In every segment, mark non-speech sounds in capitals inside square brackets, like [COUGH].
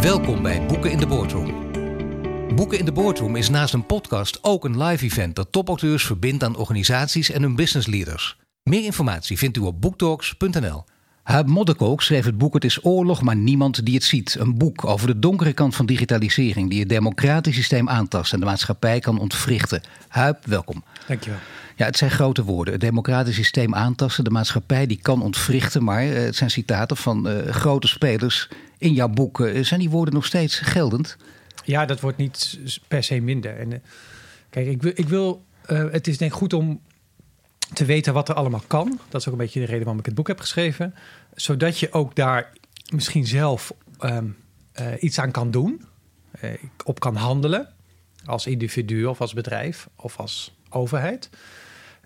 Welkom bij Boeken in de Boardroom. Boeken in de Boardroom is naast een podcast ook een live event dat topauteurs verbindt aan organisaties en hun business leaders. Meer informatie vindt u op boektalks.nl. Huib Modderkook schreef het boek Het is oorlog, maar niemand die het ziet. Een boek over de donkere kant van digitalisering die het democratisch systeem aantast en de maatschappij kan ontwrichten. Huib, welkom. Dankjewel. Ja, het zijn grote woorden. Het democratisch systeem aantasten, de maatschappij die kan ontwrichten. Maar eh, het zijn citaten van uh, grote spelers in jouw boek. Uh, zijn die woorden nog steeds geldend? Ja, dat wordt niet per se minder. En, uh, kijk, ik wil, ik wil het is denk ik goed om te weten wat er allemaal kan. Dat is ook een beetje de reden waarom ik het boek heb geschreven. Zodat je ook daar misschien zelf um, iets aan kan doen. op kan handelen. Als individu of als bedrijf of als overheid.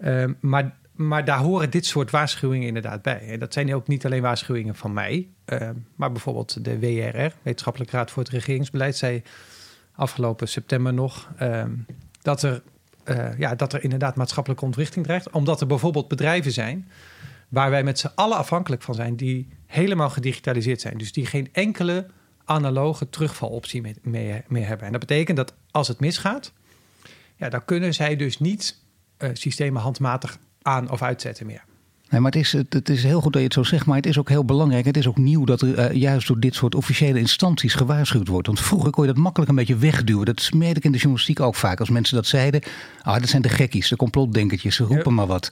Uh, maar, maar daar horen dit soort waarschuwingen inderdaad bij. En dat zijn ook niet alleen waarschuwingen van mij, uh, maar bijvoorbeeld de WRR, Wetenschappelijke Raad voor het Regeringsbeleid, zei afgelopen september nog uh, dat, er, uh, ja, dat er inderdaad maatschappelijke ontwrichting dreigt. Omdat er bijvoorbeeld bedrijven zijn waar wij met z'n allen afhankelijk van zijn, die helemaal gedigitaliseerd zijn. Dus die geen enkele analoge terugvaloptie meer, hebben. En dat betekent dat als het misgaat, ja, dan kunnen zij dus niet uh, systemen handmatig aan of uitzetten meer. Nee, maar het is, het is heel goed dat je het zo zegt, maar het is ook heel belangrijk. Het is ook nieuw dat er uh, juist door dit soort officiële instanties gewaarschuwd wordt. Want vroeger kon je dat makkelijk een beetje wegduwen. Dat smeerde ik in de journalistiek ook vaak. Als mensen dat zeiden, ah, dat zijn de gekkies, de complotdenkertjes, ze roepen ja. maar wat.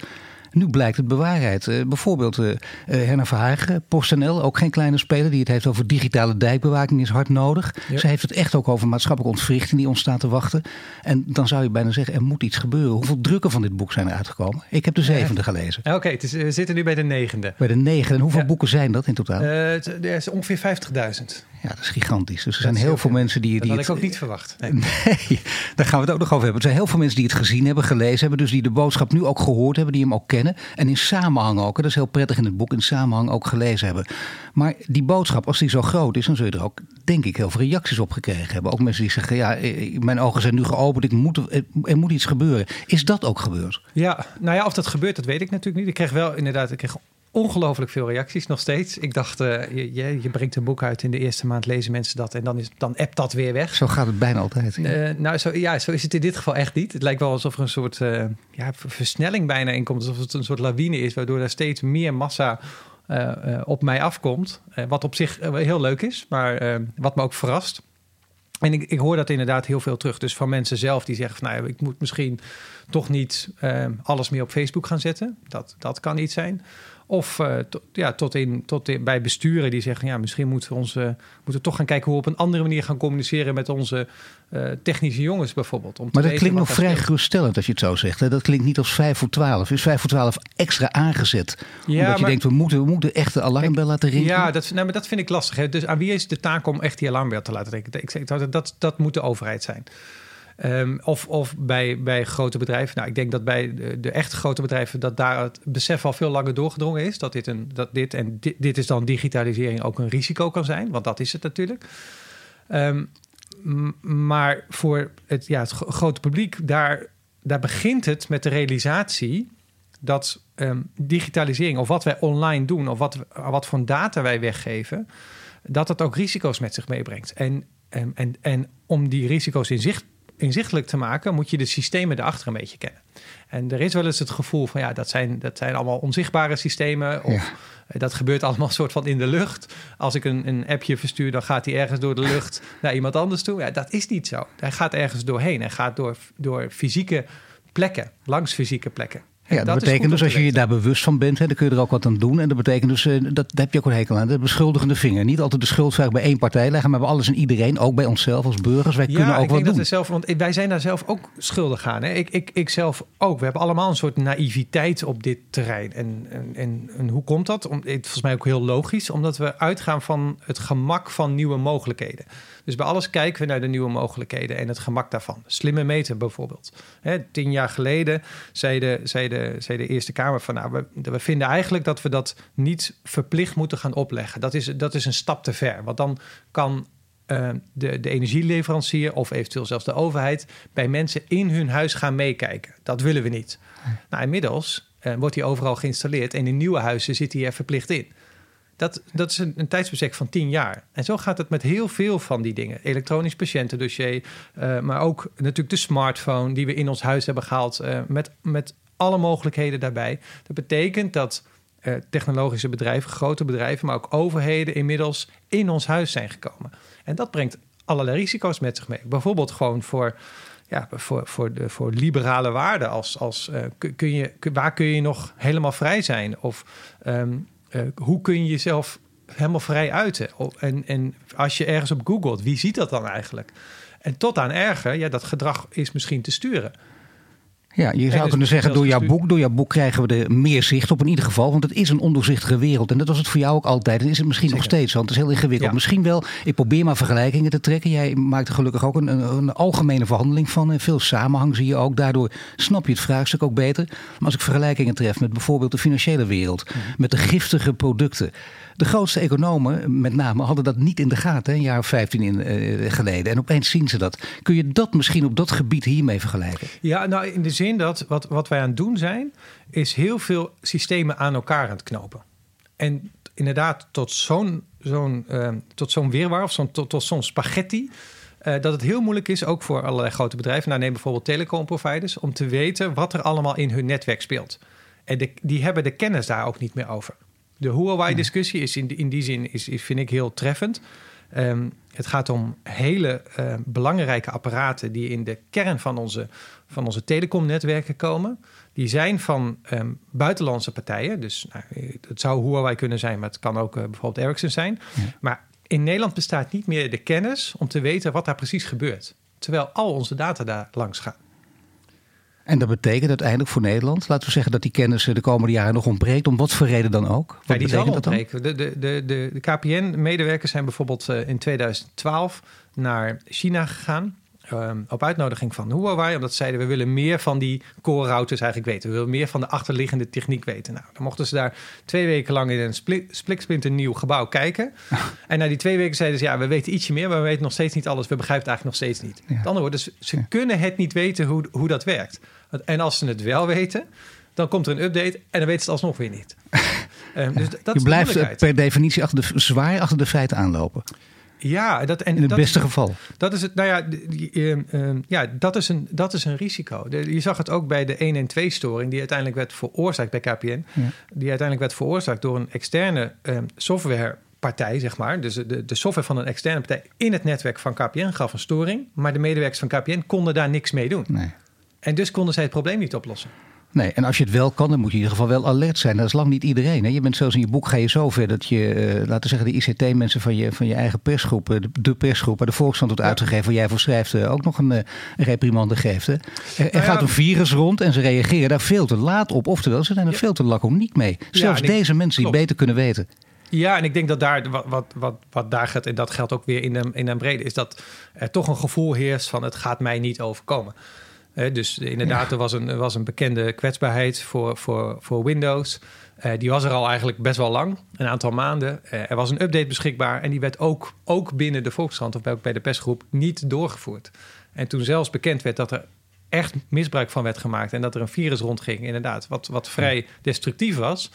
Nu blijkt het bewaarheid. Uh, bijvoorbeeld uh, Herna Verhagen, PostNL, ook geen kleine speler, die het heeft over digitale dijkbewaking is hard nodig. Ze heeft het echt ook over maatschappelijke ontwrichting die ons staat te wachten. En dan zou je bijna zeggen, er moet iets gebeuren. Hoeveel drukken van dit boek zijn er uitgekomen? Ik heb de zevende gelezen. Oké, okay, we zitten nu bij de negende. Bij de negende. En hoeveel ja. boeken zijn dat in totaal? er is ongeveer 50.000. Ja, dat is gigantisch. Dus er zijn heel, heel veel mensen die... Dat die had het, ik ook niet verwacht. Nee. [LAUGHS] nee, daar gaan we het ook nog over hebben. Er zijn heel veel mensen die het gezien hebben, gelezen hebben. Dus die de boodschap nu ook gehoord hebben, die hem ook kennen. En in samenhang ook, dat is heel prettig in het boek, in samenhang ook gelezen hebben. Maar die boodschap, als die zo groot is, dan zul je er ook, denk ik, heel veel reacties op gekregen hebben. Ook mensen die zeggen, ja, mijn ogen zijn nu geopend, ik moet, er moet iets gebeuren. Is dat ook gebeurd? Ja, nou ja, of dat gebeurt, dat weet ik natuurlijk niet. Ik kreeg wel inderdaad, ik kreeg ongelooflijk veel reacties nog steeds. Ik dacht, uh, je, je, brengt een boek uit in de eerste maand, lezen mensen dat en dan, is, dan appt dat weer weg. Zo gaat het bijna altijd. Uh, nou, zo, ja, zo is het in dit geval echt niet. Het lijkt wel alsof er een soort uh, ja, versnelling bijna in komt. Alsof het een soort lawine is, waardoor er steeds meer massa op mij afkomt. wat op zich heel leuk is, maar wat me ook verrast. En ik, ik, hoor dat inderdaad heel veel terug. Dus van mensen zelf die zeggen van nou, ik moet misschien toch niet alles meer op Facebook gaan zetten. Dat, dat kan niet zijn. Of uh, to, ja, tot, in, tot in, bij besturen die zeggen: ja, misschien moeten we, ons, uh, moeten toch gaan kijken hoe we op een andere manier gaan communiceren met onze uh, technische jongens, bijvoorbeeld. Om maar dat klinkt nog vrij geruststellend als je het zo zegt. Hè? Dat klinkt niet als 5 voor 12. Is 5 voor 12 extra aangezet? Ja, omdat je denkt: we moeten, we moeten echt de alarmbel laten rinkelen? Ja, dat, nou, maar dat vind ik lastig. Hè? Dus aan wie is de taak om echt die alarmbel te laten rinkelen? Ik zeg dat, dat, dat moet de overheid zijn. Um, of of bij, bij grote bedrijven. Nou, ik denk dat bij de, de echt grote bedrijven dat daar het besef al veel langer doorgedrongen is. Dat dit, een, dat dit en dit, dit is dan digitalisering ook een risico kan zijn. Want dat is het natuurlijk. Um, maar voor het, ja, het grote publiek, daar, daar begint het met de realisatie dat um, digitalisering of wat wij online doen of wat, wat voor data wij weggeven, dat het ook risico's met zich meebrengt. En, en, en, en om die risico's in zicht inzichtelijk te maken, moet je de systemen erachter een beetje kennen. En er is wel eens het gevoel van ja, dat zijn, dat zijn allemaal onzichtbare systemen. Of ja. dat gebeurt allemaal soort van in de lucht. Als ik een, een appje verstuur, dan gaat hij ergens door de lucht naar iemand anders toe. Ja, dat is niet zo. Hij gaat ergens doorheen. Hij gaat door, door fysieke plekken, langs fysieke plekken. Ja, dat, dat betekent dus als je je daar bewust van bent, hè, dan kun je er ook wat aan doen. En dat betekent dus, uh, dat, daar heb je ook een hekel aan, de beschuldigende vinger. Niet altijd de schuldvraag bij één partij leggen, maar bij alles en iedereen, ook bij onszelf als burgers. Wij ja, kunnen ook ik wat denk doen. Dat zelf, want wij zijn daar zelf ook schuldig aan. Hè? Ik, ik, ik zelf ook. We hebben allemaal een soort naïviteit op dit terrein. En, en, en, en hoe komt dat? Om, het, volgens mij ook heel logisch, omdat we uitgaan van het gemak van nieuwe mogelijkheden. Dus bij alles kijken we naar de nieuwe mogelijkheden en het gemak daarvan. Slimme meten bijvoorbeeld. Hè, tien jaar geleden zei de, zei, de, zei de Eerste Kamer van... nou, we, we vinden eigenlijk dat we dat niet verplicht moeten gaan opleggen. Dat is, dat is een stap te ver. Want dan kan uh, de, de energieleverancier of eventueel zelfs de overheid... bij mensen in hun huis gaan meekijken. Dat willen we niet. Nou, inmiddels uh, wordt die overal geïnstalleerd... en in nieuwe huizen zit hij er verplicht in. Dat, dat is een, een van tien jaar. En zo gaat het met heel veel van die dingen. Elektronisch patiëntendossier, maar ook natuurlijk de smartphone die we in ons huis hebben gehaald. Met, met alle mogelijkheden daarbij. Dat betekent dat uh, technologische bedrijven, grote bedrijven, maar ook overheden inmiddels in ons huis zijn gekomen. En dat brengt allerlei risico's met zich mee. Bijvoorbeeld gewoon voor, ja, voor, voor, de, voor liberale waarden. Als, als, uh, kun je, waar kun je nog helemaal vrij zijn? Of um, uh, hoe kun je jezelf helemaal vrij uiten? En, en als je ergens op googelt, wie ziet dat dan eigenlijk? En tot aan erger, ja, dat gedrag is misschien te sturen. Ja, je zou kunnen zeggen, door jouw, boek, door jouw boek krijgen we er meer zicht op in ieder geval. Want het is een ondoorzichtige wereld. En dat was het voor jou ook altijd. En is het misschien nog steeds, want het is heel ingewikkeld. Ja. Misschien wel, ik probeer maar vergelijkingen te trekken. Jij maakt er gelukkig ook een, een, algemene verhandeling van. En veel samenhang zie je ook. Daardoor snap je het vraagstuk ook beter. Maar als ik vergelijkingen tref met bijvoorbeeld de financiële wereld. Met de giftige producten. De grootste economen, met name, hadden dat niet in de gaten, een jaar of 15 in, uh, geleden. En opeens zien ze dat. Kun je dat misschien op dat gebied hiermee vergelijken? Ja, nou in de zin dat wat, wat wij aan het doen zijn, is heel veel systemen aan elkaar aan het knopen. En inderdaad, tot zo'n zo'n uh, tot zo'n weerwaar of tot, tot zo'n spaghetti. Uh, dat het heel moeilijk is, ook voor allerlei grote bedrijven. Nou, neem bijvoorbeeld telecomproviders, om te weten wat er allemaal in hun netwerk speelt. En die hebben de kennis daar ook niet meer over. De Huawei-discussie is in, in die zin, is, vind ik heel treffend. Um, het gaat om hele uh, belangrijke apparaten die in de kern van onze, van onze telecomnetwerken komen. Die zijn van um, buitenlandse partijen. Dus nou, het zou Huawei kunnen zijn, maar het kan ook uh, bijvoorbeeld Ericsson zijn. Ja. Maar in Nederland bestaat niet meer de kennis om te weten wat daar precies gebeurt. Terwijl al onze data daar langs gaan. En dat betekent uiteindelijk voor Nederland, laten we zeggen dat die kennis de komende jaren nog ontbreekt, om wat voor reden dan ook? Wat ja, die zal ontbreken. De, de, de, de, de KPN-medewerkers zijn bijvoorbeeld uh, in 2012 naar China gegaan. Um, op uitnodiging van Huawei, omdat ze zeiden we willen meer van die core routers eigenlijk weten. We willen meer van de achterliggende techniek weten. Nou, dan mochten ze daar twee weken lang in een splik, nieuw gebouw kijken. [LAUGHS] en na die twee weken zeiden ze ja, we weten ietsje meer, maar we weten nog steeds niet alles. We begrijpen het eigenlijk nog steeds niet. Ja. Met andere woorden, dus ze kunnen het niet weten hoe, hoe dat werkt. En als ze het wel weten, dan komt er een update en dan weten ze het alsnog weer niet. um, [LAUGHS] dus dat je blijft per definitie achter de, zwaar achter de feiten aanlopen. Ja, dat, en in het dat beste geval. Dat is het. Nou ja, uh, uh, ja dat, is een, dat is een risico. Je zag het ook bij de 1 en 2 storing, die uiteindelijk werd veroorzaakt bij KPN. Ja. Die uiteindelijk werd veroorzaakt door een externe um, softwarepartij, zeg maar. Dus de, de software van een externe partij in het netwerk van KPN gaf een storing. Maar de medewerkers van KPN konden daar niks mee doen. Nee. En dus konden zij het probleem niet oplossen. Nee, en als je het wel kan, dan moet je in ieder geval wel alert zijn. Dat is lang niet iedereen. Hè? Je bent zelfs in je boek ga je zo ver dat je, uh, laten we zeggen, de ICT-mensen van je, van je eigen persgroep, de, de persgroep waar de Volkskrant wordt uitgegeven, waar jij voor schrijft, uh, ook nog een, uh, een reprimande geeft. Hè? Er, er nou gaat een virus rond en ze reageren daar veel te laat op. Oftewel, ze zijn er ja. veel te laconiek mee. Zelfs deze mensen die beter kunnen weten. Ja, en ik denk dat daar wat, wat, wat, wat daar gaat, en dat geldt ook weer in de, in de brede, is dat er toch een gevoel heerst van het gaat mij niet overkomen. Dus inderdaad, ja. er, was een, was een bekende kwetsbaarheid voor, voor, voor Windows. Uh, die was er al eigenlijk best wel lang, een aantal maanden. Uh, er was een update beschikbaar en die werd ook, ook binnen de Volkskrant of bij de persgroep niet doorgevoerd. En toen zelfs bekend werd dat er echt misbruik van werd gemaakt en dat er een virus rondging, inderdaad, wat, wat vrij destructief was.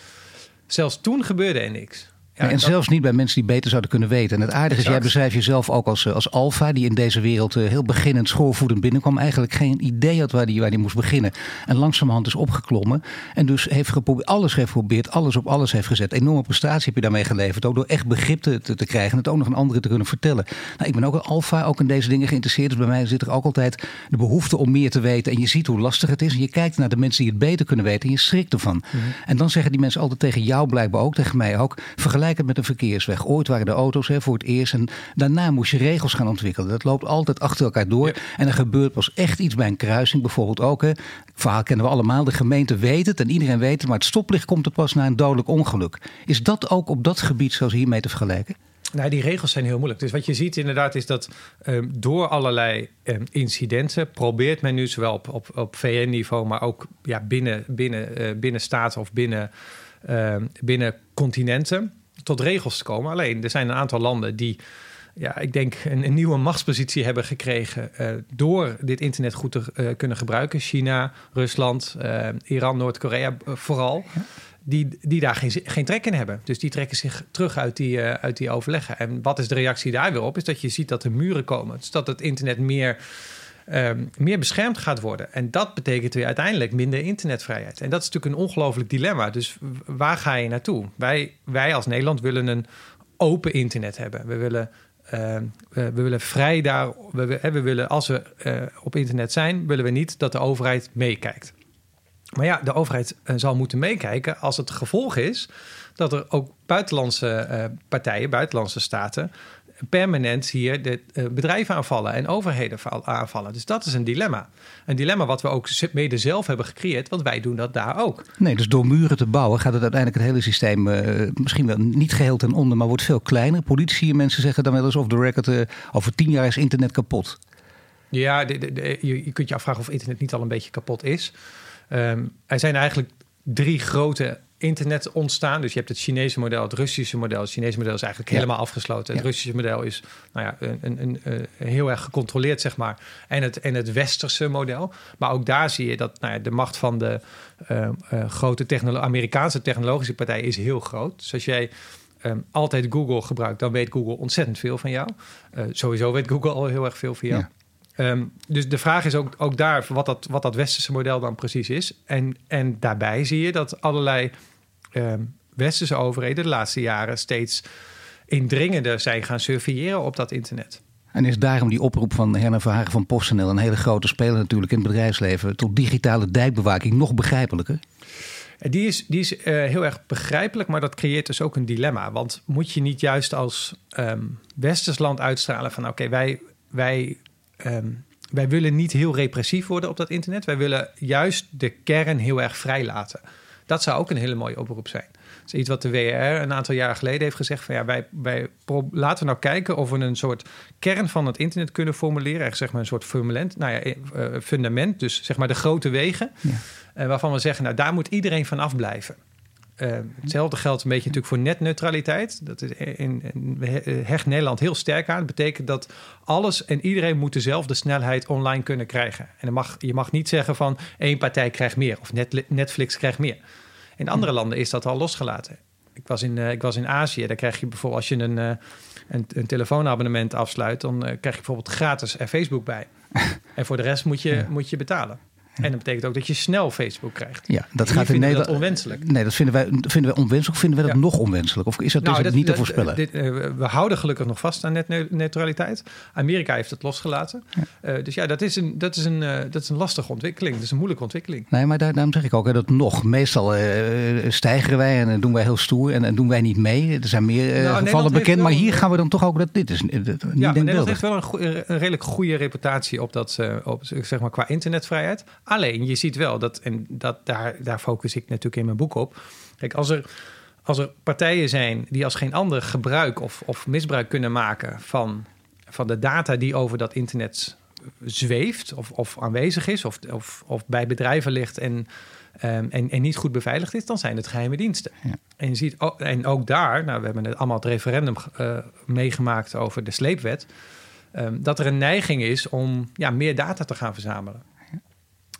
Zelfs toen gebeurde er niks. En zelfs niet bij mensen die beter zouden kunnen weten. En het aardige exact. is, jij beschrijft jezelf ook als, als alfa, die in deze wereld heel beginnend schoolvoedend binnenkwam. Eigenlijk geen idee had waar die, waar die moest beginnen. En langzamerhand is opgeklommen. En dus heeft geprobeerd, alles heeft geprobeerd, alles op alles heeft gezet. Enorme prestatie heb je daarmee geleverd. Ook door echt begrip te, te, te krijgen en het ook nog aan anderen te kunnen vertellen. Nou, ik ben ook een alfa, ook in deze dingen geïnteresseerd. Dus bij mij zit er ook altijd de behoefte om meer te weten. En je ziet hoe lastig het is. En je kijkt naar de mensen die het beter kunnen weten. En je schrikt ervan. Mm -hmm. En dan zeggen die mensen altijd tegen jou blijkbaar ook, tegen mij ook. Vergelijk het met een verkeersweg. Ooit waren de auto's hè, voor het eerst. En daarna moest je regels gaan ontwikkelen. Dat loopt altijd achter elkaar door. Ja. En er gebeurt pas echt iets bij een kruising. Bijvoorbeeld ook. Hè. Het verhaal kennen we allemaal. De gemeente weet het en iedereen weet het. Maar het stoplicht komt er pas na een dodelijk ongeluk. Is dat ook op dat gebied zoals hiermee te vergelijken? Nou, die regels zijn heel moeilijk. Dus wat je ziet inderdaad is dat um, door allerlei um, incidenten probeert men nu zowel op, op, op VN-niveau, maar ook ja, binnen, binnen, uh, binnen staten of binnen, uh, binnen continenten tot regels te komen. Alleen er zijn een aantal landen die, ja, ik denk, een, een nieuwe machtspositie hebben gekregen uh, door dit internet goed te uh, kunnen gebruiken. China, Rusland, uh, Iran, Noord-Korea vooral. Ja. die, die daar geen, geen trek in hebben. Dus die trekken zich terug uit die, uit die overleggen. En wat is de reactie daar weer op? Is dat je ziet dat er muren komen. Dus dat het internet meer, um, meer beschermd gaat worden. En dat betekent weer uiteindelijk minder internetvrijheid. En dat is natuurlijk een ongelooflijk dilemma. Dus waar ga je naartoe? Wij, wij als Nederland willen een open internet hebben. We willen uh, we, willen vrij daar. We, willen, als we uh, op internet zijn, willen we niet dat de overheid meekijkt. Maar ja, de overheid uh, zal moeten meekijken als het gevolg is dat er ook buitenlandse partijen, buitenlandse staten, permanent hier de bedrijven aanvallen en overheden aanvallen. Dus dat is een dilemma. Een dilemma wat we ook mede zelf hebben gecreëerd, want wij doen dat daar ook. Nee, dus door muren te bouwen gaat het uiteindelijk het hele systeem uh, misschien wel niet geheel ten onder, maar wordt veel kleiner. Politici en mensen zeggen dan wel eens off the record, uh, over tien jaar is internet kapot. Ja, de, de, de, je, je, kunt je afvragen of internet niet al een beetje kapot is. Um, er zijn eigenlijk drie grote internet ontstaan. Dus je hebt het Chinese model, het Russische model. Het Chinese model is eigenlijk ja. helemaal afgesloten. Het ja. Russische model is nou ja, een, een, een, een, heel erg gecontroleerd, zeg maar. En het, en het westerse model. Maar ook daar zie je dat nou ja, de macht van de uh, uh, grote technolo Amerikaanse technologische partij is heel groot. Dus als jij um, altijd Google gebruikt, dan weet Google ontzettend veel van jou. Uh, sowieso weet Google al heel erg veel van jou. Ja. Um, dus de vraag is ook, ook daar wat dat, wat dat westerse model dan precies is. En, en daarbij zie je dat allerlei um, westerse overheden de laatste jaren steeds indringender zijn gaan surveilleren op dat internet. En is daarom die oproep van Herna Verhagen van PostNL een hele grote speler natuurlijk in het bedrijfsleven tot digitale dijkbewaking nog begrijpelijker? Die is, die is uh, heel erg begrijpelijk, maar dat creëert dus ook een dilemma. Want moet je niet juist als um, westers land uitstralen van oké, okay, wij, wij Um, wij willen niet heel repressief worden op dat internet. Wij willen juist de kern heel erg vrij laten. Dat zou ook een hele mooie oproep zijn. Dat is iets wat de WR een aantal jaren geleden heeft gezegd. Van ja, wij, wij laten we nou kijken of we een soort kern van het internet kunnen formuleren. Echt zeg maar een soort fundament. Nou ja, uh, fundament. Dus zeg maar de grote wegen. Ja. Uh, waarvan we zeggen, nou daar moet iedereen van afblijven. Uh, hetzelfde geldt een beetje natuurlijk voor netneutraliteit. Dat is in, in, hecht Nederland heel sterk aan. Dat betekent dat alles en iedereen moet dezelfde snelheid online kunnen krijgen. En mag, je mag niet zeggen van één partij krijgt meer of Netflix krijgt meer. In andere landen is dat al losgelaten. Ik was in, uh, ik was in Azië, daar krijg je bijvoorbeeld als je een, uh, een, een, telefoonabonnement afsluit, dan krijg je bijvoorbeeld gratis er Facebook bij. [LAUGHS] en voor de rest moet je, ja. moet je betalen. En dat betekent ook dat je snel Facebook krijgt. Ja, dat gaat in Nederland onwenselijk. Nee, dat vinden wij, vinden wij onwenselijk. Vinden wij dat ja. nog onwenselijk? Of is dat, nou, dat, niet te voorspellen? Dit, uh, we houden gelukkig nog vast aan netneutraliteit. Amerika heeft het losgelaten. Ja. Uh, dus ja, dat is, een, dat, is een, uh, dat is een lastige ontwikkeling. Dat is een moeilijke ontwikkeling. Nee, maar daar, daarom zeg ik ook hè, dat nog. Meestal stijgeren wij en doen wij heel stoer en, en doen wij niet mee. Er zijn meer nou, gevallen bekend. Maar hier gaan we dan toch ook dat dit is niet Ja, Nederland heeft wel een, een, redelijk goede reputatie op dat, op, zeg maar, qua internetvrijheid. Alleen, je ziet wel dat, en dat, daar, daar focus ik natuurlijk in mijn boek op. Kijk, als er, als er partijen zijn die als geen ander gebruik of, of misbruik kunnen maken van, van de data die over dat internet zweeft of, of aanwezig is, of, of, of bij bedrijven ligt en, um, en, en niet goed beveiligd is, dan zijn het geheime diensten. Ja. En je ziet ook, en ook daar, nou, we hebben het allemaal het referendum uh, meegemaakt over de sleepwet. Um, dat er een neiging is om ja, meer data te gaan verzamelen.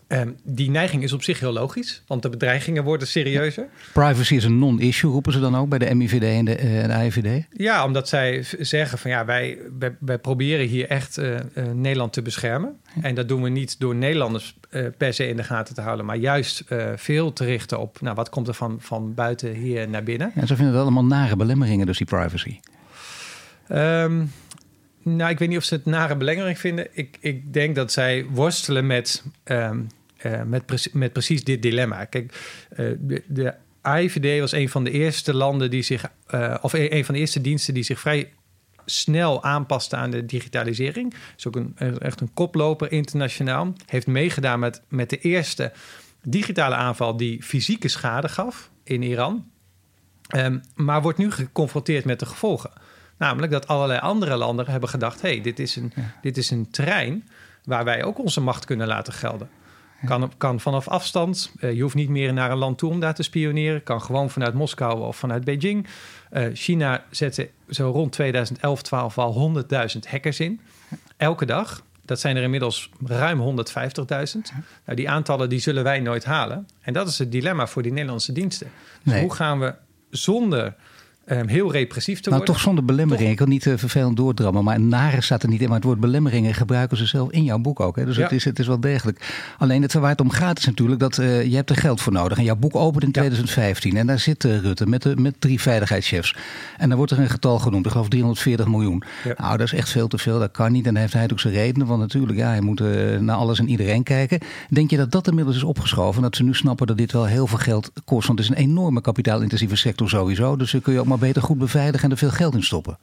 Um, die neiging is op zich heel logisch, want de bedreigingen worden serieuzer. Privacy is een non-issue, roepen ze dan ook bij de MIVD en de, uh, de AIVD? Ja, omdat zij zeggen van ja, wij, wij, wij proberen hier echt uh, uh, Nederland te beschermen. En dat doen we niet door Nederlanders per se in de gaten te houden, maar juist veel te richten op nou, wat komt er van, van buiten hier naar binnen. En ze vinden het allemaal nare belemmeringen, dus die privacy. Um, nou, ik weet niet of ze het nare belangrik vinden. Ik, ik denk dat zij worstelen met, um, uh, met, pre met precies dit dilemma. Kijk, uh, de, de AIVD was een van de eerste landen die zich, uh, of een van de eerste diensten die zich vrij snel aanpaste aan de digitalisering. Is ook een, echt een koploper internationaal. Heeft meegedaan met, met de eerste digitale aanval die fysieke schade gaf in Iran. Um, maar wordt nu geconfronteerd met de gevolgen. Namelijk dat allerlei andere landen hebben gedacht: hé, hey, dit, is een, ja. dit is een terrein waar wij ook onze macht kunnen laten gelden. Kan, kan vanaf afstand. Uh, je hoeft niet meer naar een land toe om daar te spioneren. Kan gewoon vanuit Moskou of vanuit Beijing. Uh, China zette zo rond 2011, 12 al 100.000 hackers in. Elke dag. Dat zijn er inmiddels ruim 150.000. Nou, die aantallen die zullen wij nooit halen. En dat is het dilemma voor die Nederlandse diensten. Dus Nee. hoe gaan we zonder ehm, heel repressief te Nou, worden... toch zonder belemmering. Ik wil niet eh, vervelend doordrammen, maar nare staat er niet in. Maar het woord belemmeringen gebruiken ze zelf in jouw boek ook. Hè? Dus Ja. het, is, het is wel degelijk. Alleen het waar het om gaat is natuurlijk dat eh, je hebt er geld voor nodig. En jouw boek opent in 2015. En daar zit eh, Rutte met, de, met drie veiligheidschefs. En dan wordt er een getal genoemd. Ik geloof 340 miljoen. Ja. Nou, dat is echt veel te veel. Dat kan niet. En daar heeft hij ook zijn redenen. Want natuurlijk, ja, hij moet naar alles en iedereen kijken. Denk je dat dat inmiddels is opgeschoven? Dat ze nu snappen dat dit wel heel veel geld kost? Want het is een enorme kapitaalintensieve sector sowieso. Dus dan kun je ook maar beter goed beveiligen en er veel geld in stoppen.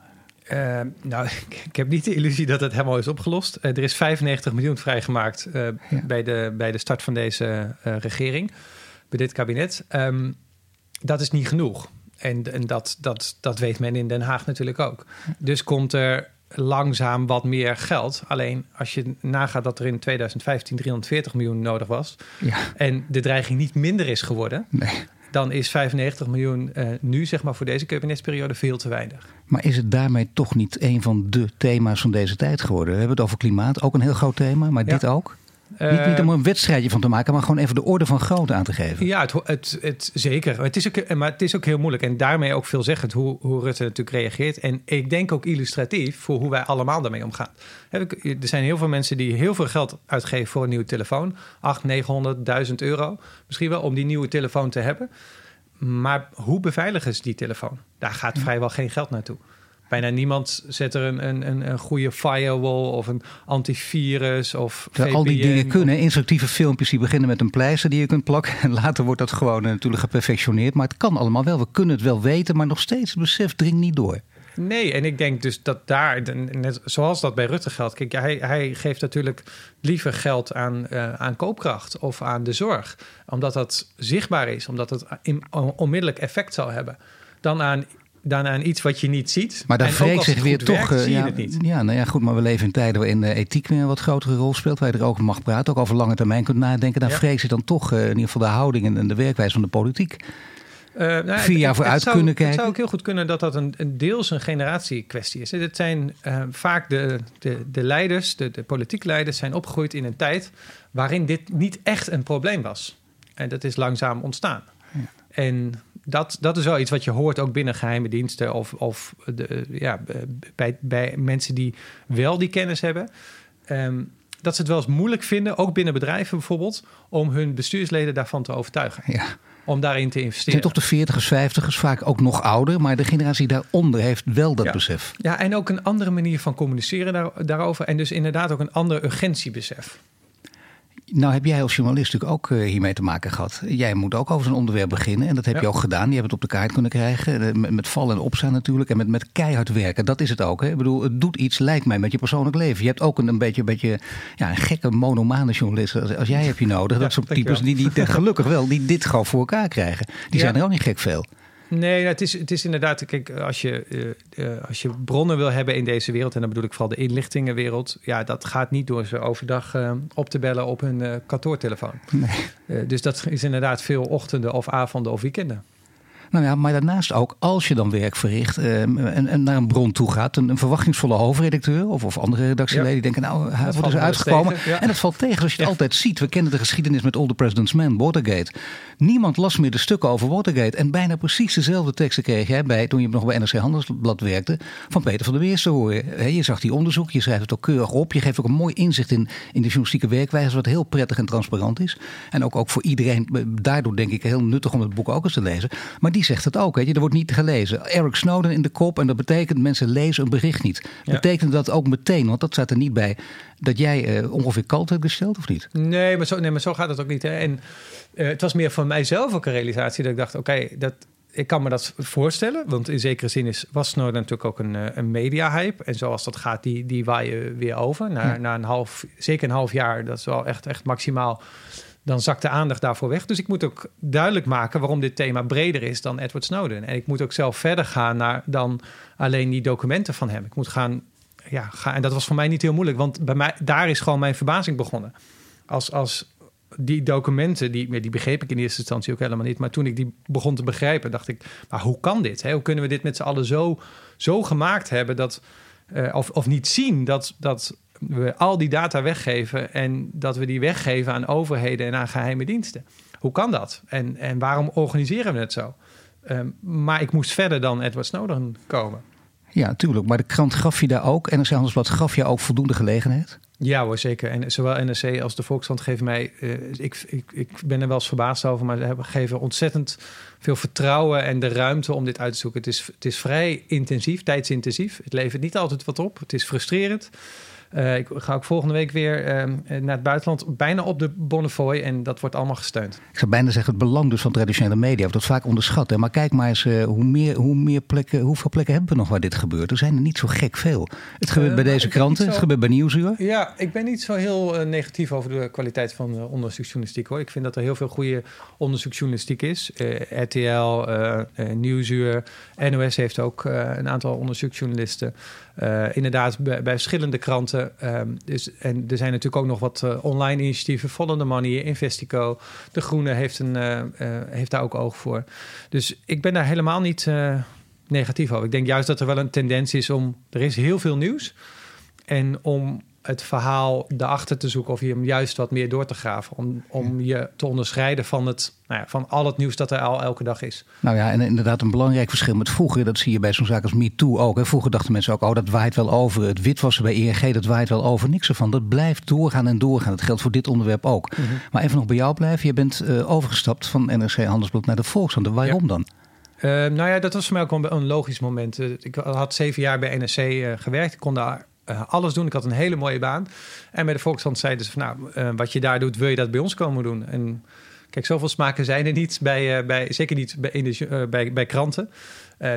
Eh, nou, [LAUGHS] ik, heb niet de illusie dat het helemaal is opgelost. Eh, er is 95 miljoen vrijgemaakt eh, bij, de, bij de start van deze regering, bij dit kabinet. Ehm, dat is niet genoeg. En, en dat, dat, dat weet men in Den Haag natuurlijk ook. Dus komt er langzaam wat meer geld. Alleen als je nagaat dat er in 2015 340 miljoen nodig was... Ja, en de dreiging niet minder is geworden... nee. Dan is 95 miljoen eh, nu, zeg maar, voor deze kabinetsperiode veel te weinig. Maar is het daarmee toch niet een van de thema's van deze tijd geworden? We hebben het over klimaat, ook een heel groot thema, maar Ja. dit ook? Niet, Eh, niet om een wedstrijdje van te maken, maar gewoon even de orde van grootte aan te geven. Ja, het, het, het, zeker. Het is ook, maar het is ook heel moeilijk. En daarmee ook veelzeggend hoe, hoe Rutte natuurlijk reageert. En ik denk ook illustratief voor hoe wij allemaal daarmee omgaan. Er zijn heel veel mensen die heel veel geld uitgeven voor een nieuwe telefoon. 800, 900, 1000 euro. Misschien wel om die nieuwe telefoon te hebben. Maar hoe beveiligen ze die telefoon? Daar gaat vrijwel geen geld naartoe. Bijna niemand zet er een, een, een, een goede firewall of een antivirus of al die dingen kunnen, instructieve filmpjes die beginnen met een pleister die je kunt plakken. En [LAUGHS] later wordt dat gewoon eh, natuurlijk geperfectioneerd. Maar het kan allemaal wel. We kunnen het wel weten, maar nog steeds het besef dringt niet door. Nee, en ik denk dus dat daar, net zoals dat bij Rutte geldt, kijk, hij, hij geeft natuurlijk liever geld aan, eh, aan koopkracht of aan de zorg, omdat dat zichtbaar is, omdat het onmiddellijk effect zal hebben, dan aan, dan aan iets wat je niet ziet. Maar daar vreekt als zich weer toch. werkt, eh, zie je ja, het niet. ja, nou ja, goed. Maar we leven in tijden waarin eh, ethiek weer een wat grotere rol speelt. Waar je er ook mag praten. Ook over lange termijn kunt nadenken. Dan Ja. je dan toch eh, in ieder geval de houding en, de werkwijze van de politiek. Eh, nou, Vier jaar vooruit zou- kunnen kijken. Het zou ook heel goed kunnen dat dat een, een deels een generatiekwestie is. Het zijn vaak de, de, de leiders, de, de politieke leiders, zijn opgegroeid in een tijd waarin dit niet echt een probleem was. En dat is langzaam ontstaan. En dat, dat is wel iets wat je hoort ook binnen geheime diensten of, of de, ja, bij, bij mensen die wel die kennis hebben. Ehm, dat ze het wel eens moeilijk vinden, ook binnen bedrijven bijvoorbeeld, om hun bestuursleden daarvan te overtuigen. Ja. Om daarin te investeren. zijn toch de 40ers, 50ers, vaak ook nog ouder. Maar de generatie daaronder heeft wel dat Ja. besef. Ja, en ook een andere manier van communiceren daar, daarover. En dus inderdaad ook een ander urgentiebesef. Nou heb jij als journalist natuurlijk ook eh, hiermee te maken gehad. Jij moet ook over zo'n onderwerp beginnen. En dat heb Ja. je ook gedaan. Je hebt het op de kaart kunnen krijgen. Eh, Met, met vallen en opstaan natuurlijk. En met, met keihard werken. Dat is het ook. Hè? Ik bedoel, het doet iets, lijkt mij, met je persoonlijk leven. Je hebt ook een, een beetje, een beetje ja, een gekke monomane journalist. Als, als jij heb je nodig. Ja, dat soort types die, die [LAUGHS] gelukkig wel, die dit gewoon voor elkaar krijgen. Die zijn er ook niet gek veel. Nee, nou, het is, het is inderdaad, kijk, als je, eh, eh, als je bronnen wil hebben in deze wereld, en dan bedoel ik vooral de inlichtingenwereld, ja, dat gaat niet door ze overdag eh, op te bellen op hun kantoortelefoon. Eh, dus dat is inderdaad veel ochtenden of avonden of weekenden. Nou ja, maar daarnaast ook, als je dan werk verricht eh, en, en naar een bron toe gaat, een, een verwachtingsvolle hoofdredacteur of, of andere redactieleden, die denken, nou, hij wordt eens uitgekomen. tegen. En dat valt tegen, zoals je het altijd ziet. We kennen de geschiedenis met All the President's Men, Watergate. Niemand las meer de stukken over Watergate. En bijna precies dezelfde teksten kreeg jij bij, toen je nog bij NRC Handelsblad werkte, van Peter van der Weers te horen. Je zag die onderzoek, je schrijft het ook keurig op. Je geeft ook een mooi inzicht in, in de journalistieke werkwijze, wat heel prettig en transparant is. En ook, ook voor iedereen, eh, daardoor denk ik heel nuttig om het boek ook eens te lezen. Maar die zegt het ook, weet je, er wordt niet gelezen. Eric Snowden in de kop en dat betekent mensen lezen een bericht niet. Ja. Betekent dat ook meteen, want dat staat er niet bij, dat jij eh, ongeveer kalt hebt gesteld of niet? Nee, maar zo, nee, maar zo gaat het ook niet. Hè. En eh, het was meer voor mijzelf ook een realisatie dat ik dacht, oké, dat ik kan me dat voorstellen. Want in zekere zin is, was Snowden natuurlijk ook een, eh, een media-hype. En zoals dat gaat, die, die waaien weer over. Na, Ja. na een half, zeker een half jaar, dat is wel echt, echt maximaal. Dan zakt de aandacht daarvoor weg. Dus ik moet ook duidelijk maken waarom dit thema breder is dan Edward Snowden. En ik moet ook zelf verder gaan naar dan alleen die documenten van hem. Ik moet gaan, ja, gaan. En dat was voor mij niet heel moeilijk, want bij mij, daar is gewoon mijn verbazing begonnen. Als, als die documenten, die, die begreep ik in eerste instantie ook helemaal niet. Maar toen ik die begon te begrijpen, dacht ik, maar hoe kan dit? Hè? Hoe kunnen we dit met z'n allen zo, zo gemaakt hebben dat, eh, of, of niet zien dat, dat we al die data weggeven en dat we die weggeven aan overheden en aan geheime diensten. Hoe kan dat? En, en waarom organiseren we het zo? Ehm, maar ik moest verder dan Edward Snowden komen. Ja, tuurlijk. Maar de krant gaf je daar ook, NRC Handelsblad gaf je ook voldoende gelegenheid? Ja hoor, zeker. En zowel NRC als de Volkskrant geven mij... Uh, ik, ik, ik ben er wel eens verbaasd over... maar ze geven ontzettend veel vertrouwen en de ruimte om dit uit te zoeken. Het is, het is vrij intensief, tijdsintensief. Het levert niet altijd wat op. Het is frustrerend. Uh, ik ga ook volgende week weer uh, naar het buitenland, bijna op de Bonnefoy. En dat wordt allemaal gesteund. Ik zou bijna zeggen, het belang dus van traditionele media wordt dat vaak onderschat. Hè? Maar kijk maar eens, uh, hoe meer, hoe meer plekken, hoeveel plekken hebben we nog waar dit gebeurt? Er zijn er niet zo gek veel. Het gebeurt bij deze kranten, het gebeurt bij Nieuwsuur. Ja, ik ben niet zo heel negatief over de kwaliteit van onderzoeksjournalistiek hoor. Ik vind dat er heel veel goede onderzoeksjournalistiek is. RTL, Nieuwsuur, NOS heeft ook een aantal onderzoeksjournalisten. Inderdaad, bij, verschillende kranten Ehm, dus, en er zijn natuurlijk ook nog wat uh, online initiatieven. Follow the Money, Investico. De Groene heeft, een, uh, heeft daar ook oog voor. Dus ik ben daar helemaal niet negatief over. Ik denk juist dat er wel een tendens is om... Er is heel veel nieuws. En om het verhaal daarachter te zoeken of je hem juist wat meer door te graven. Om, om je te onderscheiden van, het, nou ja, van al het nieuws dat er al elke dag is. Nou ja, en inderdaad een belangrijk verschil met vroeger. Dat zie je bij zo'n zaak als MeToo ook. Hè. Vroeger dachten mensen ook, oh dat waait wel over. Het witwassen bij ERG, dat waait wel over. Niks ervan. Dat blijft doorgaan en doorgaan. Dat geldt voor dit onderwerp ook. Mhm. Maar even nog bij jou blijven. Je bent uh, overgestapt van NRC Handelsblad naar de Volkskrant. Waarom dan? Uh, nou ja, dat was voor mij ook een, een logisch moment. Uh, ik had zeven jaar bij NRC gewerkt. Ik kon daar uh, alles doen. Ik had een hele mooie baan. En bij de Volkskrant zeiden ze van... nou, uh, wat je daar doet, wil je dat bij ons komen doen? En kijk, zoveel smaken zijn er niet, bij, uh, bij, zeker niet bij, in bij, bij kranten.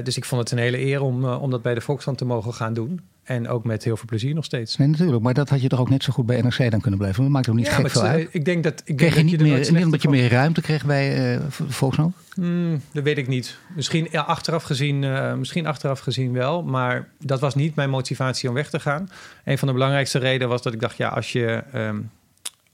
Dus ik vond het een hele eer om, om dat bij de Volkskrant te mogen gaan doen. En ook met heel veel plezier nog steeds. Nee, natuurlijk. Maar dat had je toch ook net zo goed bij NRC dan kunnen blijven. Dat maakt ook niet ja, gek veel uit. Ik denk dat... Ik kreeg denk je niet meer, niet omdat je meer ruimte kreeg bij uh, Volkskrant? Hmm, dat weet ik niet. Misschien ja, achteraf, gezien, uh, misschien achteraf gezien wel. Maar dat was niet mijn motivatie om weg te gaan. Een van de belangrijkste redenen was dat ik dacht... ja, als je... Um,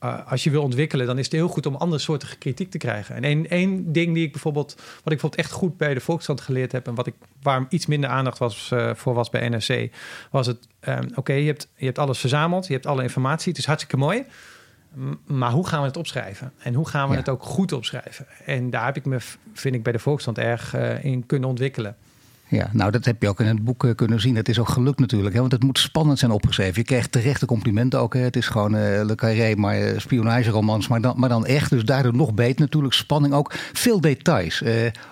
uh, als je wil ontwikkelen, dan is het heel goed om andere soorten kritiek te krijgen. En één, één ding die ik bijvoorbeeld, wat ik bijvoorbeeld echt goed bij de Volkskrant geleerd heb en wat ik waar iets minder aandacht was uh, voor was bij NRC, was het: um, oké, okay, je, hebt, je hebt alles verzameld, je hebt alle informatie, het is hartstikke mooi. Maar hoe gaan we het opschrijven? En hoe gaan we ja. het ook goed opschrijven? En daar heb ik me, vind ik, bij de Volkskrant erg uh, in kunnen ontwikkelen. Ja, nou dat heb je ook in het boek uh, kunnen zien. Het is ook gelukt natuurlijk, hè, want het moet spannend zijn opgeschreven. Je krijgt terechte complimenten ook. Hè. Het is gewoon uh, Le Carré, maar uh, spionageromans, maar dan, maar dan echt. Dus daardoor nog beter natuurlijk. Spanning ook. Veel details.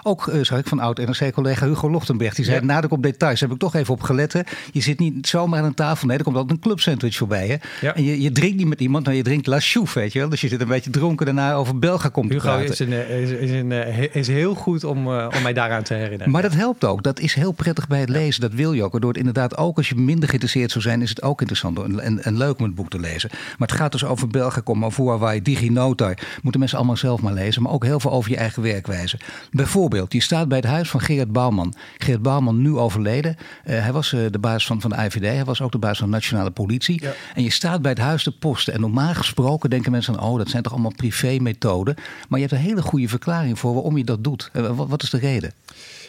ook zag ik van oud-NRC-collega Hugo Lochtenberg. Die zei, ja. nadruk op details. Daar heb ik toch even op gelet. Hè. Je zit niet zomaar aan een tafel. Nee, er komt altijd een clubsandwich voorbij. Hè. Ja. En je, je drinkt niet met iemand, maar je drinkt La Chouf, weet je wel. Dus je zit een beetje dronken daarna over Belga komt Hugo is, een, is, is, een, is heel goed om, om mij daaraan te herinneren. Maar dat helpt ook. Dat is heel prettig bij het lezen. Dat wil je ook. Waardoor het inderdaad ook als je minder geïnteresseerd zou zijn, is het ook interessant en, en, leuk om het boek te lezen. Maar het gaat dus over Belgacom, Huawei, DigiNotar. Moeten mensen allemaal zelf maar lezen. Maar ook heel veel over je eigen werkwijze. Bijvoorbeeld, je staat bij het huis van Gerard Bouwman. Gerard Bouwman, nu overleden. Uh, hij was uh, de baas van, van de IVD. Hij was ook de baas van de nationale politie. Ja. En je staat bij het huis de posten. En normaal gesproken denken mensen aan, oh, dat zijn toch allemaal privé-methoden. Maar je hebt een hele goede verklaring voor waarom je dat doet. Uh, wat, wat is de reden?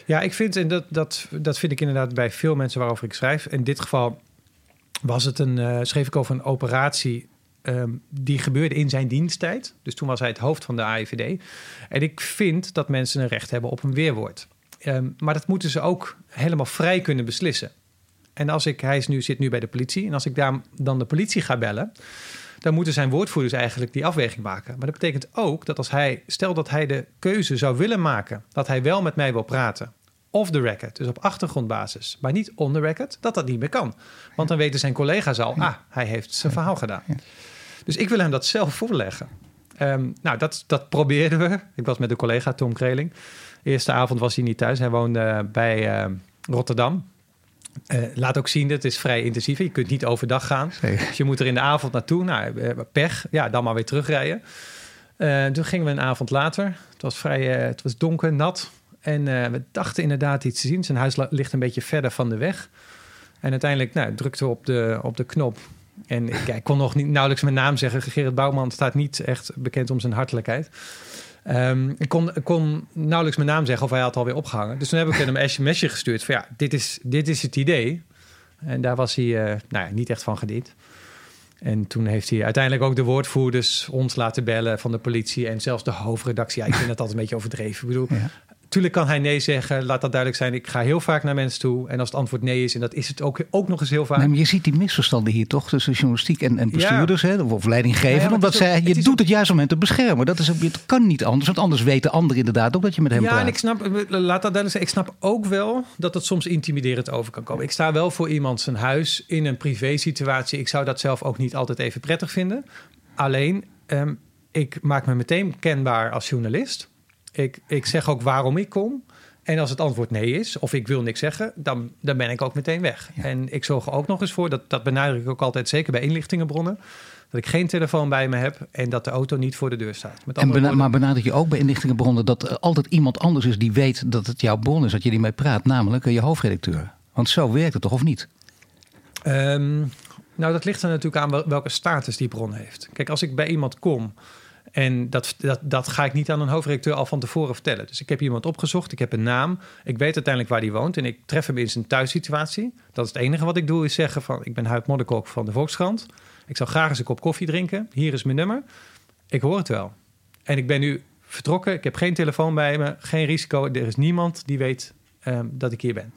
Ja, ik vind, en dat, dat, dat vind ik inderdaad bij veel mensen waarover ik schrijf. In dit geval was het een, uh, schreef ik over een operatie um, die gebeurde in zijn diensttijd. Dus toen was hij het hoofd van de AIVD. En ik vind dat mensen een recht hebben op een weerwoord. Um, maar dat moeten ze ook helemaal vrij kunnen beslissen. En als ik, hij is nu, zit nu bij de politie. En als ik daar dan de politie ga bellen dan moeten zijn woordvoerders eigenlijk die afweging maken. Maar dat betekent ook dat als hij, stel dat hij de keuze zou willen maken, dat hij wel met mij wil praten. Off the record, dus op achtergrondbasis, maar niet on the record, dat dat niet meer kan. Want dan weten zijn collega's al, ah, hij heeft zijn verhaal gedaan. Dus ik wil hem dat zelf voorleggen. Um, nou, dat, dat probeerden we. Ik was met een collega, Tom Kreling. De eerste avond was hij niet thuis. Hij woonde bij uh, Rotterdam. Uh, laat ook zien, het is vrij intensief. Je kunt niet overdag gaan. Dus je moet er in de avond naartoe. Nou, pech. Ja, dan maar weer terugrijden. Uh, toen gingen we een avond later. Het was vrij het was donker, nat. En we dachten inderdaad iets te zien. Zijn huis ligt een beetje verder van de weg. En uiteindelijk nou, drukten we op de, op de knop. En ik, kon nog niet nauwelijks mijn naam zeggen. Gerrit Bouwman staat niet echt bekend om zijn hartelijkheid. Um, ik, kon, kon nauwelijks mijn naam zeggen of hij had alweer opgehangen. Dus toen heb ik hem een sms'je gestuurd van ja, dit is, dit is het idee. En daar was hij uh, nou ja, niet echt van gediend. En toen heeft hij uiteindelijk ook de woordvoerders ons laten bellen van de politie en zelfs de hoofdredactie. Ik vind het altijd een beetje overdreven. Ik bedoel, ja. Tuurlijk kan hij nee zeggen. Laat dat duidelijk zijn. Ik ga heel vaak naar mensen toe. En als het antwoord nee is, en dat is het ook, ook nog eens heel vaak. Nee, maar je ziet die misverstanden hier toch tussen journalistiek en, en bestuurders hè, of leidinggevenden. Ja, omdat zij, je doet het juist om hen te beschermen. Dat is, het kan niet anders. Want anders weten anderen inderdaad ook dat je met hem ja, praat. Ja, en ik snap, laat dat duidelijk zijn. Ik snap ook wel dat het soms intimiderend over kan komen. Ik sta wel voor iemand zijn huis in een privé situatie. Ik zou dat zelf ook niet altijd even prettig vinden. Alleen, um, ik maak me meteen kenbaar als journalist. Ik, ik zeg ook waarom ik kom. En als het antwoord nee is, of ik wil niks zeggen, dan, dan ben ik ook meteen weg. En ik zorg er ook nog eens voor, dat, dat benadruk ik ook altijd, zeker bij inlichtingenbronnen, dat ik geen telefoon bij me heb en dat de auto niet voor de deur staat. Met en bena maar benadruk je ook bij inlichtingenbronnen dat er altijd iemand anders is die weet dat het jouw bron is, dat je die mee praat, namelijk je hoofdredacteur. Want zo werkt het toch, of niet? Um, nou, dat ligt er natuurlijk aan welke status die bron heeft. Kijk, als ik bij iemand kom en dat, dat, dat ga ik niet aan een hoofdredacteur al van tevoren vertellen. Dus ik heb iemand opgezocht, ik heb een naam, ik weet uiteindelijk waar die woont en ik tref hem in zijn thuissituatie. Dat is het enige wat ik doe, is zeggen van ik ben Huid Modderkok van de Volkskrant. Ik zou graag eens een kop koffie drinken. Hier is mijn nummer. Ik hoor het wel. En ik ben nu vertrokken. Ik heb geen telefoon bij me, geen risico. Er is niemand die weet um, dat ik hier ben.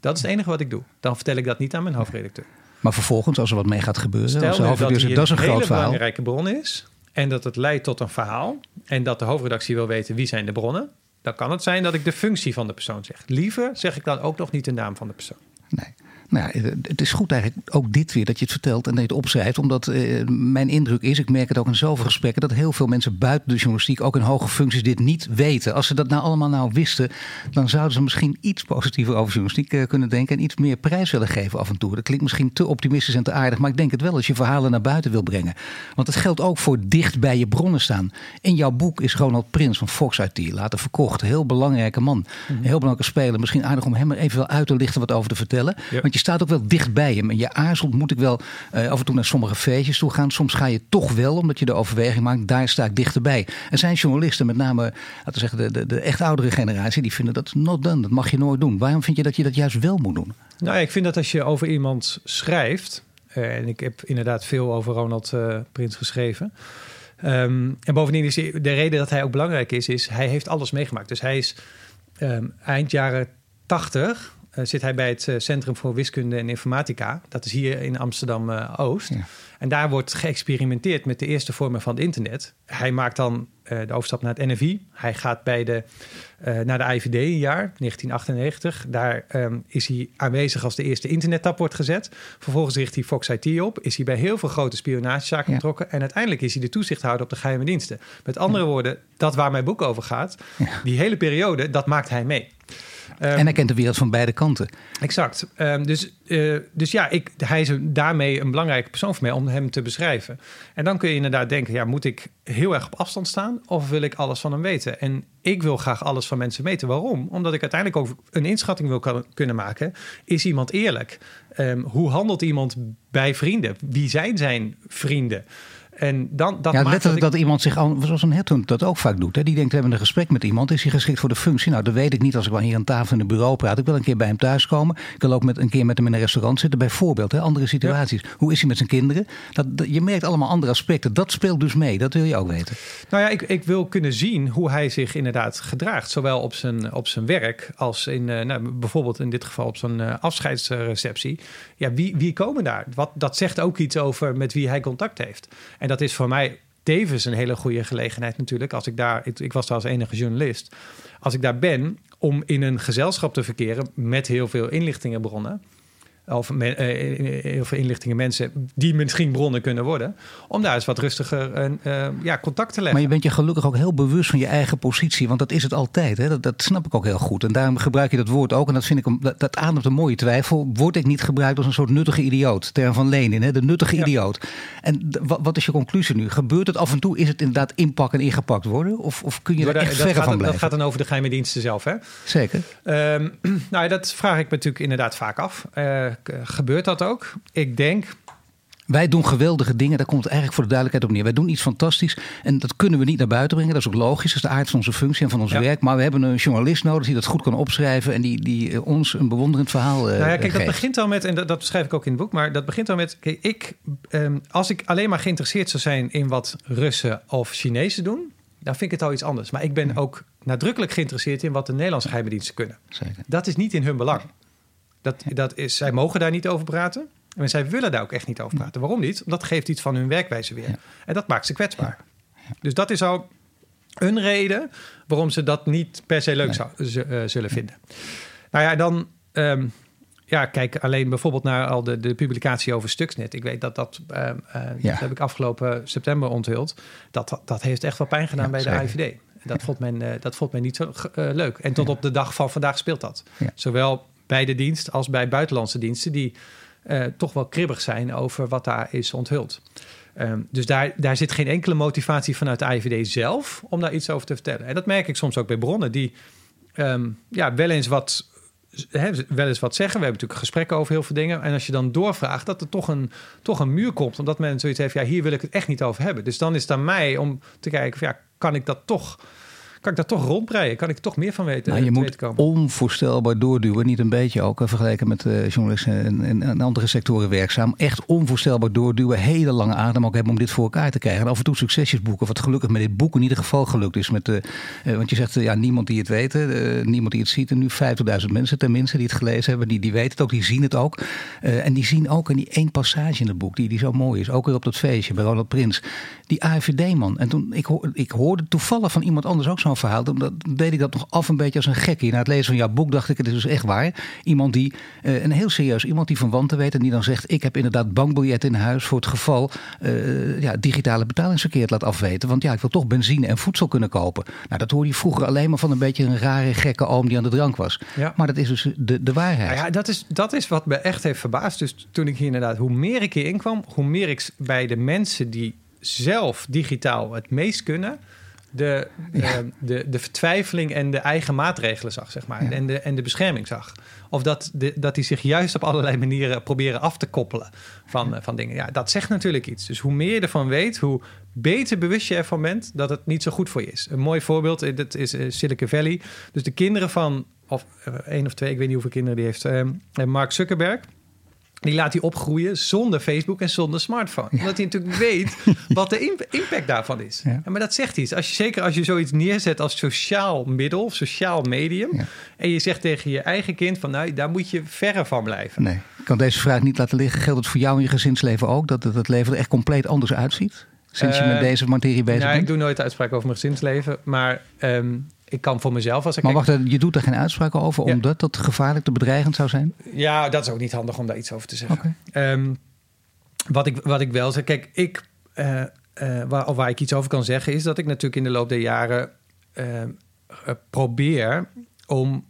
Dat is het enige wat ik doe. Dan vertel ik dat niet aan mijn hoofdredacteur. Maar vervolgens, als er wat mee gaat gebeuren, Stel als dat, dat is een een groot hele verhaal. belangrijke bron is, en dat het leidt tot een verhaal en dat de hoofdredactie wil weten wie zijn de bronnen, dan kan het zijn dat ik de functie van de persoon zeg. Liever zeg ik dan ook nog niet de naam van de persoon. Nee. Nou het is goed eigenlijk ook dit weer dat je het vertelt en dat je het opschrijft. Omdat eh, mijn indruk is, ik merk het ook in zoveel gesprekken, dat heel veel mensen buiten de journalistiek, ook in hoge functies, dit niet weten. Als ze dat nou allemaal nou wisten, dan zouden ze misschien iets positiever over journalistiek eh, kunnen denken en iets meer prijs willen geven af en toe. Dat klinkt misschien te optimistisch en te aardig, maar ik denk het wel als je verhalen naar buiten wil brengen. Want het geldt ook voor dicht bij je bronnen staan. In jouw boek is Ronald Prins van Fox IT later verkocht. Heel belangrijke man. Een heel belangrijke speler. Misschien aardig om hem er even wel uit te lichten wat over te vertellen. Ja. Want je staat ook wel dicht bij hem. En je aarzelt, moet ik wel eh, af en toe naar sommige feestjes toe gaan. Soms ga je toch wel, omdat je de overweging maakt, daar sta ik dichterbij. Er zijn journalisten, met name laten we zeggen, de, de, de echt oudere generatie, die vinden dat not done. Dat mag je nooit doen. Waarom vind je dat je dat juist wel moet doen? Nou, ik vind dat als je over iemand schrijft, eh, en ik heb inderdaad veel over Ronald uh, Prins geschreven. Um, en bovendien is de reden dat hij ook belangrijk is, is hij heeft alles meegemaakt. Dus hij is um, eind jaren 80 uh, zit hij bij het uh, Centrum voor Wiskunde en Informatica. Dat is hier in Amsterdam uh, Oost. Ja. En daar wordt geëxperimenteerd met de eerste vormen van het internet. Hij maakt dan de overstap naar het NFI. Hij gaat bij de, naar de IVD een jaar, 1998. Daar um, is hij aanwezig als de eerste internettap wordt gezet. Vervolgens richt hij Fox IT op. Is hij bij heel veel grote spionagezaken ja. betrokken. En uiteindelijk is hij de toezichthouder op de geheime diensten. Met andere ja. woorden, dat waar mijn boek over gaat, die hele periode, dat maakt hij mee. Um, en hij kent de wereld van beide kanten. Exact. Um, dus, uh, dus ja, ik, hij is daarmee een belangrijke persoon voor mij om hem te beschrijven. En dan kun je inderdaad denken, ja, moet ik heel erg op afstand staan of wil ik alles van hem weten? En ik wil graag alles van mensen weten. Waarom? Omdat ik uiteindelijk ook een inschatting wil kan, kunnen maken. Is iemand eerlijk? Um, hoe handelt iemand bij vrienden? Wie zijn zijn vrienden? En dan, dat ja, letterlijk dat, dat, iemand zich al, zoals een headhunt dat ook vaak doet. Hè? Die denkt, we hebben een gesprek met iemand. Is hij geschikt voor de functie? Nou, dat weet ik niet als ik wel hier aan tafel in het bureau praat. Ik wil een keer bij hem thuiskomen. Ik wil ook met, een keer met hem in een restaurant zitten. Bijvoorbeeld, hè? andere situaties. Ja. Hoe is hij met zijn kinderen? Dat, je merkt allemaal andere aspecten. Dat speelt dus mee. Dat wil je ook weten. Nou ja, ik, ik wil kunnen zien hoe hij zich inderdaad gedraagt. Zowel op zijn, op zijn werk als in, uh, nou, bijvoorbeeld in dit geval op zijn uh, afscheidsreceptie. Ja, wie, wie komen daar? Wat, dat zegt ook iets over met wie hij contact heeft. En dat is voor mij tevens een hele goede gelegenheid natuurlijk. Als ik daar, ik, was daar als enige journalist. Als ik daar ben om in een gezelschap te verkeren met heel veel inlichtingenbronnen. Of me, uh, heel veel inlichtingen mensen die misschien bronnen kunnen worden. Om daar eens wat rustiger uh, ja, contact te leggen. Maar je bent je gelukkig ook heel bewust van je eigen positie. Want dat is het altijd. Hè? Dat, dat snap ik ook heel goed. En daarom gebruik je dat woord ook. En dat vind ik dat, dat ademt een mooie twijfel. Word ik niet gebruikt als een soort nuttige idioot? Term van Lenin, hè? de nuttige ja. idioot. En wat, wat, is je conclusie nu? Gebeurt het af en toe? Is het inderdaad inpakken en ingepakt worden? Of, of kun je er echt verder van blijven? Dat gaat dan over de geheime diensten zelf, hè? Zeker. Um, [CLEARS THROAT] nou, dat vraag ik me natuurlijk inderdaad vaak af. Uh, gebeurt dat ook? Ik denk. Wij doen geweldige dingen, daar komt het eigenlijk voor de duidelijkheid op neer. Wij doen iets fantastisch en dat kunnen we niet naar buiten brengen. Dat is ook logisch, dat is de aard van onze functie en van ons werk. Maar we hebben een journalist nodig die dat goed kan opschrijven en die, die eh, ons een bewonderend verhaal uh, nou ja, kijk, dat begint al met, en dat, dat beschrijf ik ook in het boek, maar dat begint al met, kijk, ik, ehm, als ik alleen maar geïnteresseerd zou zijn in wat Russen of Chinezen doen, dan vind ik het al iets anders. Maar ik ben ook nadrukkelijk geïnteresseerd in wat de Nederlandse geheime diensten kunnen. Zeker. Dat is niet in hun belang. Dat, dat is, zij mogen daar niet over praten. En zij willen daar ook echt niet over praten. Waarom niet? Omdat dat geeft iets van hun werkwijze weer. En dat maakt ze kwetsbaar. Dus dat is al een reden waarom ze dat niet per se leuk zou, uh, zullen vinden. Nou ja, dan... Um, ja, kijk alleen bijvoorbeeld naar al de, de publicatie over Stuxnet. Ik weet dat dat, uh, dat heb ik afgelopen september onthuld. Dat, dat heeft echt wel pijn gedaan bij de IVD. Dat vond men, uh, dat vond men niet zo leuk. En tot op de dag van vandaag speelt dat. Zowel bij de dienst als bij buitenlandse diensten... die uh, toch wel kribbig zijn over wat daar is onthuld. Um, dus daar, daar zit geen enkele motivatie vanuit de IVD zelf om daar iets over te vertellen. En dat merk ik soms ook bij bronnen die um, ja, wel eens wat He, wel eens wat zeggen. We hebben natuurlijk gesprekken over heel veel dingen. En als je dan doorvraagt, dat er toch een, toch een muur komt. Omdat men zoiets heeft, ja, hier wil ik het echt niet over hebben. Dus dan is het aan mij om te kijken, van, ja, kan ik dat toch kan ik daar toch rondbreien? Kan ik toch meer van weten? Nou, je moet komen? onvoorstelbaar doorduwen. Niet een beetje ook, vergeleken met uh, journalisten en, en, andere sectoren werkzaam. Echt onvoorstelbaar doorduwen. Hele lange adem ook hebben om dit voor elkaar te krijgen. En af en toe succesjes boeken. Wat gelukkig met dit boek in ieder geval gelukt is. Met, uh, want je zegt, ja, niemand die het weet. niemand die het ziet. En nu 50.000 mensen tenminste die het gelezen hebben. Die, die weten het ook, die zien het ook. en die zien ook in die één passage in het boek, die, die zo mooi is. Ook weer op dat feestje bij Ronald Prins. Die AFD-man. En toen, ik, ik hoorde toevallig van iemand anders ook zo verhaal. Dan deed ik dat nog af een beetje als een gekkie. Na het lezen van jouw boek dacht ik, het is dus echt waar. Iemand die, uh, een heel serieus iemand die van wanten weet en die dan zegt... ik heb inderdaad bankbiljet in huis voor het geval uh, ja, digitale betalingsverkeer laat afweten. Want ja, ik wil toch benzine en voedsel kunnen kopen. Nou, dat hoorde je vroeger alleen maar van een beetje een rare, gekke oom die aan de drank was. Ja. Maar dat is dus de, de waarheid. Nou ja, dat is, dat is wat me echt heeft verbaasd. Dus toen ik hier inderdaad, hoe meer ik hierin kwam... hoe meer ik bij de mensen die zelf digitaal het meest kunnen de, ehm, de, de vertwijfeling en de eigen maatregelen zag, zeg maar. En, de, en de bescherming zag. Of dat, de, dat die zich juist op allerlei manieren proberen af te koppelen van, van dingen. Ja, dat zegt natuurlijk iets. Dus hoe meer je ervan weet, hoe beter bewust je ervan bent dat het niet zo goed voor je is. Een mooi voorbeeld, eh, dat is eh, Silicon Valley. Dus de kinderen van, of één of twee, ik weet niet hoeveel kinderen die heeft, uh, Mark Zuckerberg die laat hij opgroeien zonder Facebook en zonder smartphone. Omdat hij natuurlijk weet [LAUGHS] wat de impact daarvan is. Ja. Maar dat zegt iets. Als je, zeker als je zoiets neerzet als sociaal middel, of sociaal medium. En je zegt tegen je eigen kind van nou, daar moet je verre van blijven. Nee, ik kan deze vraag niet laten liggen. Geldt het voor jou in je gezinsleven ook? Dat het leven er echt compleet anders uitziet? Sinds je met eh, deze materie bezig nou, bent? Ik doe nooit uitspraak over mijn gezinsleven. Maar um, ik kan voor mezelf als ik. Maar wacht, je doet er geen uitspraken over omdat dat gevaarlijk te bedreigend zou zijn? Ja, dat is ook niet handig om daar iets over te zeggen. Ehm, wat, ik, wat ik wel zeg, kijk, ik, uh, uh, waar, waar ik iets over kan zeggen, is dat ik natuurlijk in de loop der jaren uh, probeer om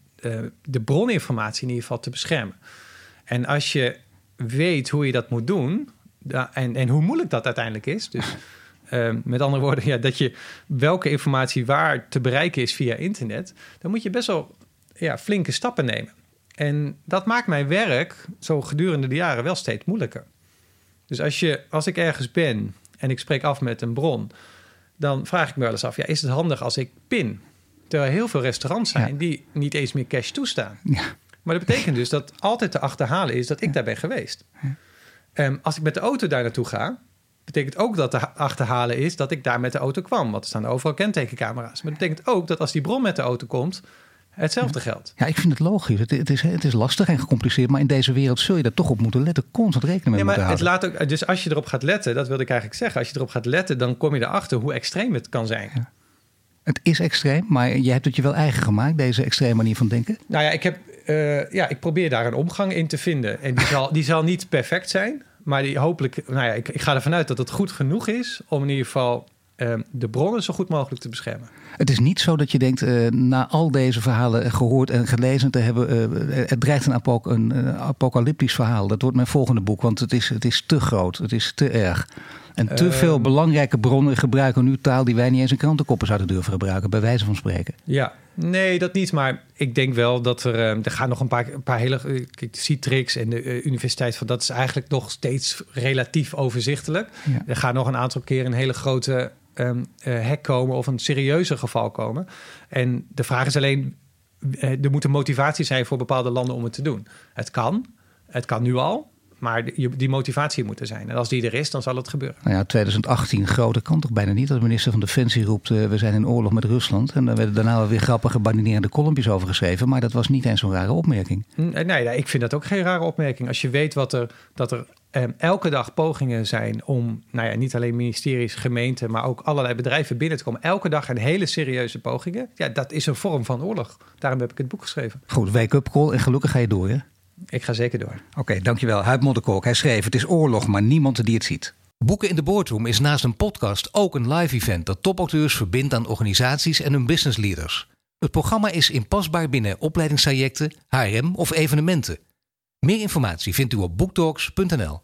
de broninformatie in ieder geval te beschermen. En als je weet hoe je dat moet doen, en, en hoe moeilijk dat uiteindelijk is, dus [LAUGHS] Ehm, met andere woorden, [LAUGHS] ja, dat je welke informatie waar te bereiken is via internet, dan moet je best wel ja, flinke stappen nemen. En dat maakt mijn werk zo gedurende de jaren wel steeds moeilijker. Dus als, je, als ik ergens ben en ik spreek af met een bron, dan vraag ik me wel eens af: ja, is het handig als ik pin? Terwijl heel veel restaurants zijn die niet eens meer cash toestaan. Ja. Maar dat betekent dus dat altijd te achterhalen is dat ik daar ben geweest. Um, als ik met de auto daar naartoe ga, betekent ook dat te achterhalen is dat ik daar met de auto kwam. Want er staan overal kentekencamera's. Maar dat betekent ook dat als die bron met de auto komt, hetzelfde geldt. Ja, ik vind het logisch. Het, het, is, het is lastig en gecompliceerd, maar in deze wereld zul je daar toch op moeten letten. Constant rekening mee ja, maar moeten het Laat ook, dus als je erop gaat letten, dat wilde ik eigenlijk zeggen. Als je erop gaat letten, dan kom je erachter hoe extreem het kan zijn. Ja. Het is extreem, maar je hebt het je wel eigen gemaakt, deze extreme manier van denken? Nou ja, ik, heb, uh, ja, ik probeer daar een omgang in te vinden. En die [LAUGHS] zal, die zal niet perfect zijn. Maar die hopelijk, nou ja, ik, ik ga ervan uit dat het goed genoeg is om in ieder geval ehm, de bronnen zo goed mogelijk te beschermen. Het is niet zo dat je denkt, uh, na al deze verhalen gehoord en gelezen te hebben, het dreigt een, apok een apocalyptisch verhaal. Dat wordt mijn volgende boek, want het is, het is te groot, het is te erg. En te Ehm. veel belangrijke bronnen gebruiken nu taal die wij niet eens in krantenkoppen zouden durven gebruiken, bij wijze van spreken. Ja, nee, dat niet. Maar ik denk wel dat er... eh, er gaan nog een paar, een paar hele... eh, Kijk, Citrix en de eh, Universiteit van... Dat is eigenlijk nog steeds relatief overzichtelijk. Ja. Er gaan nog een aantal keer een hele grote ehm eh, hack komen... of een serieuzer geval komen. En de vraag is alleen... eh, er moet een motivatie zijn voor bepaalde landen om het te doen. Het kan. Het kan nu al. Maar die, die motivatie moet er zijn. En als die er is, dan zal het gebeuren. Nou ja, 2018 grote kan toch bijna niet dat de minister van Defensie roept... eh, we zijn in oorlog met Rusland. En daar werden daarna weer grappige badinerende kolompjes over geschreven. Maar dat was niet eens zo'n rare opmerking. N- Nee, nee, ik vind dat ook geen rare opmerking. Als je weet wat er, dat er ehm, elke dag pogingen zijn om, nou ja, niet alleen ministeries, gemeenten, maar ook allerlei bedrijven binnen te komen. Elke dag een hele serieuze pogingen. Ja, dat is een vorm van oorlog. Daarom heb ik het boek geschreven. Goed, wake-up call en gelukkig ga je door, hè? Ik ga zeker door. Oké, dankjewel. Huib Modderkolk. Hij schreef, het is oorlog, maar niemand die het ziet. Boeken in de Boardroom is naast een podcast ook een live event... dat topauteurs verbindt aan organisaties en hun business leaders. Het programma is inpasbaar binnen opleidingstrajecten, HRM of evenementen. Meer informatie vindt u op booktalks.nl.